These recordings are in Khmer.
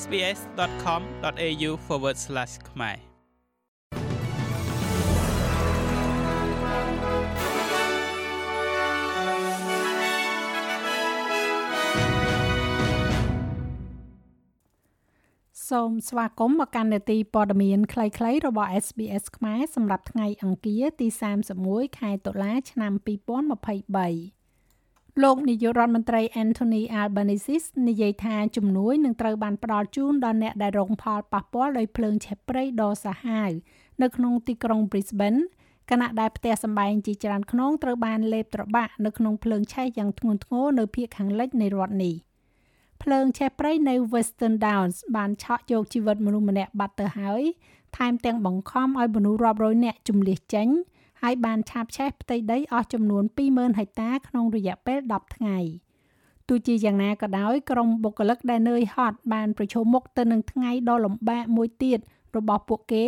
sbs.com.au/ ខ្មែរសូមស្វាគមន៍មកកាន់នេតិព័ត៌មានខ្លីៗរបស់ SBS ខ្មែរសម្រាប់ថ្ងៃអង្គារទី31ខែតុលាឆ្នាំ2023 លោកនាយករដ្ឋមន្ត្រី Anthony Albanese និយាយថាជំនួយនឹងត្រូវបានផ្ដល់ជូនដល់អ្នកដែលរងផលប៉ះពាល់ដោយភ្លើងឆេះព្រៃដ៏សាហាវនៅក្នុងទីក្រុង Brisbane គណៈដែលផ្ទះសម្បែងជាច្រើនខ្នងត្រូវបានលេបត្របាក់នៅក្នុងភ្លើងឆេះយ៉ាងធ្ងន់ធ្ងរនៅភាគខាងលិចនៃរដ្ឋនេះ។ភ្លើងឆេះព្រៃនៅ Western Downs បានឆក់យកជីវិតមនុស្សម្នាក់បាត់ទៅហើយថែមទាំងបង្ខំឲ្យមនុស្សរាប់រយនាក់ជម្លៀសចេញ ហើយបានឆាបឆេះផ្ទៃដីអស់ចំនួន20000ហិកតាក្នុងរយៈពេល10ថ្ងៃទោះជាយ៉ាងណាក៏ដោយក្រុមបុគ្គលិកដែលនឿយហត់បានប្រឈមមុខទៅនឹងថ្ងៃដ៏លំបាកមួយទៀតរបស់ពួកគេ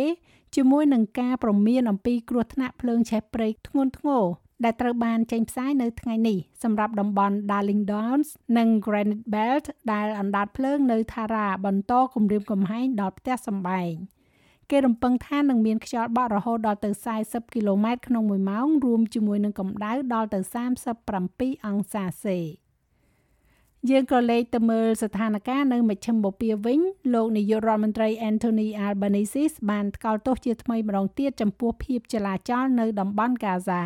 ជាមួយនឹងការប្រមានអំពីគ្រោះថ្នាក់ភ្លើងឆេះព្រៃធ្ងន់ធ្ងរដែលត្រូវបានចេញផ្សាយនៅថ្ងៃនេះសម្រាប់តំបន់ Darling Downs និង Granite Belt ដែលអណ្ដាតភ្លើងនៅ Tara បន្តគម្រាមកំហែងដល់ផ្ទះសម្បែង គេរំពឹងថានឹងមានខ្យល់បក់រហូតដល់ទៅ40គីឡូម៉ែត្រក្នុង1ម៉ោងរួមជាមួយនឹងកម្ដៅដល់ទៅ37អង្សាសេយើងក៏លេខទៅមើលស្ថានភាពនៅមជ្ឈិមបូព៌ាវិញលោកនាយករដ្ឋមន្ត្រី Anthony Albanese បានថ្កោលទោសជាថ្មីម្ដងទៀតចំពោះភាពចលាចលនៅតំបន់កាហ្សា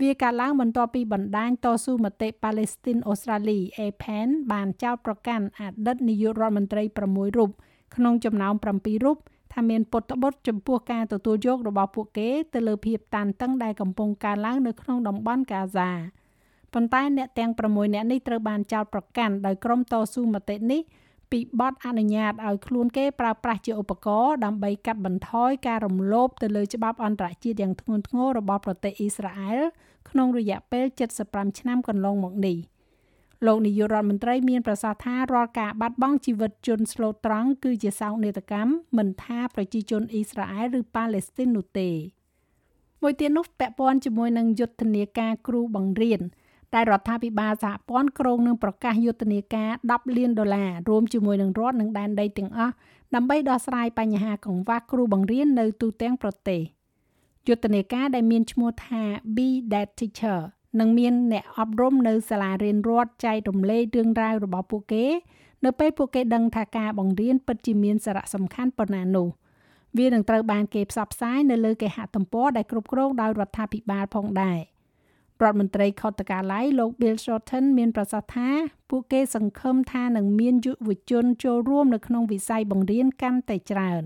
វាកើតឡើងបន្ទាប់ពីបណ្ដាញតស៊ូមតិប៉ាឡេស្ទីនអូស្ត្រាលី APAN បានចោទប្រកាន់អតីតនាយករដ្ឋមន្ត្រី6រូបក្នុងចំណោម7រូប ថាមានពុតបុតចំពោះការទទួលយករបស់ពួកគេទៅលើភាពតានតឹងដែលកំពុងកើនឡើងនៅក្នុងតំបន់កាហ្សាប៉ុន្តែអ្នកទាំង6អ្នកនេះត្រូវបានចោទប្រកាន់ដោយក្រុមតស៊ូមតិនេះពីបទអនុញ្ញាតឲ្យខ្លួនគេប្រើប្រាស់ជាឧបករណ៍ដើម្បីកាត់បន្ថយការរំលោភទៅលើច្បាប់អន្តរជាតិយ៉ាងធ្ងន់ធ្ងររបស់ប្រទេសអ៊ីស្រាអែលក្នុងរយៈពេល75ឆ្នាំកន្លងមកនេះ លោកនាយករដ្ឋមន្ត្រីមានប្រសាសន៍ថារាល់ការបាត់បង់ជីវិតជនស្លូតត្រង់គឺជាសោកនាដកម្មមិនថាប្រជាជនអ៊ីស្រាអែលឬប៉ាឡេស្ទីននោះទេមួយទៀតនោះពាក់ព័ន្ធជាមួយនឹងយុទ្ធនាការគ្រូបង្រៀនដែលរដ្ឋាភិបាលសហព័ន្ធក្រុងនឹងប្រកាសយុទ្ធនាការ10លានដុល្លាររួមជាមួយនឹងរដ្ឋនិងដែនដីទាំងអស់ដើម្បីដោះស្រាយបញ្ហាកង្វះគ្រូបង្រៀននៅទូទាំងប្រទេសយុទ្ធនាការដែលមានឈ្មោះថា Be That Teacher នឹងមានអ្នកអប់រំនៅសាលារៀនរដ្ឋចែករំលែករឿងរ៉ាវរបស់ពួកគេ នៅពេលពួកគេដឹងថាការបង្រៀនពិតជាមានសារៈសំខាន់ប៉ុណ្ណានោះវានឹងត្រូវបានគេផ្សព្វផ្សាយនៅលើគេហទំព័រដែលគ្រប់គ្រងដោយរដ្ឋាភិបាលផងដែររដ្ឋមន្ត្រីខុទ្ទកាល័យលោក Bill Shorten មានប្រសាសន៍ថាពួកគេសង្ឃឹមថានឹងមានយុវជនចូលរួមនៅក្នុងវិស័យបង្រៀនកាន់តែច្រើន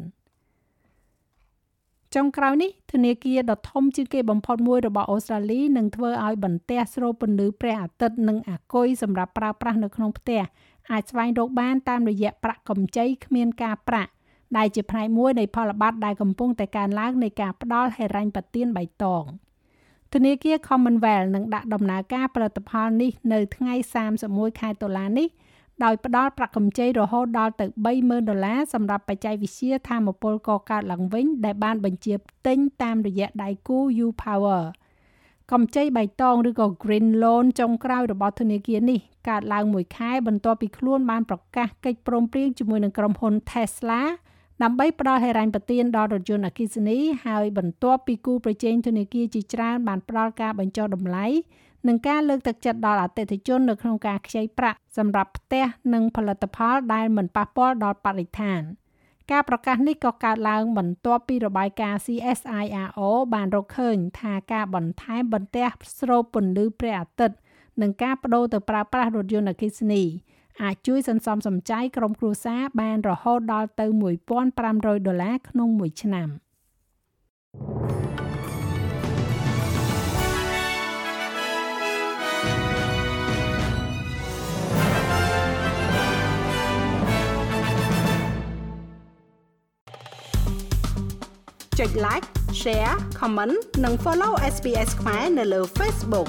ចុងក្រោយនេះធនាគារដ៏ធំជាងគេបំផុតមួយរបស់អូស្ត្រាលីនឹងធ្វើឲ្យបន្ទះស្រូបពន្លឺព្រះអាទិត្យនិងអាគុយសម្រាប់ប្រើប្រាស់នៅក្នុងផ្ទះអាចស្វែងរកបានតាមរយៈប្រាក់កម្ចីគ្មានការប្រាក់ដែលជាផ្នែកមួយនៃផលប័ត្រដែលកំពុងតែកើនឡើងនៃការផ្ដល់ហិរញ្ញប្បទានបៃតង។ធនាគារ Commonwealth នឹងដាក់ដំណើរការផលិតផលនេះនៅថ្ងៃ31ខែតុលានេះ ដោយផ្ដល់ប្រាក់កម្ចីរហូតដល់ទៅ30,000ដុល្លារសម្រាប់បច្ចេកវិទ្យាធម្មពលកកើតឡើងវិញ ដែលបានបញ្ជាទិញតាមរយៈដៃគូ U Power កម្ចីបៃតងឬក៏ Green Loan ចុងក្រោយរបស់ធនាគារនេះកើតឡើងមួយខែបន្ទាប់ពីខ្លួនបានប្រកាសកិច្ចព្រមព្រៀងជាមួយនឹងក្រុមហ៊ុន Tesla ដើម្បីផ្ដល់ហិរញ្ញប្បទានដល់រថយន្តអគ្គិសនីហើយបន្ទាប់ពីគូប្រជែងធនាគារជាច្រើនបានផ្ដល់ការបញ្ចុះតម្លៃនិងការលើកទឹកចិត្តដល់អតិថិជននៅក្នុងការខ្ចីប្រាក់សម្រាប់ផ្ទះនិងផលិតផលដែលមិនប៉ះពាល់ដល់បរិស្ថានការប្រកាសនេះក៏កើតឡើងបន្ទាប់ពីរបាយការណ៍ CSIRO បានរកឃើញថាការបន្ថែមបន្ទះស្រូបពន្លឺព្រះអាទិត្យនិងការបដូរទៅប្រើប្រាស់រថយន្តអគ្គិសនី អាចជួយសន្សំសំចៃក្រុមគ្រួសារបានរហូតដល់ទៅ1500ដុល្លារក្នុងមួយឆ្នាំចុច like share comment និង follow SPS ខ្មែរនៅលើ Facebook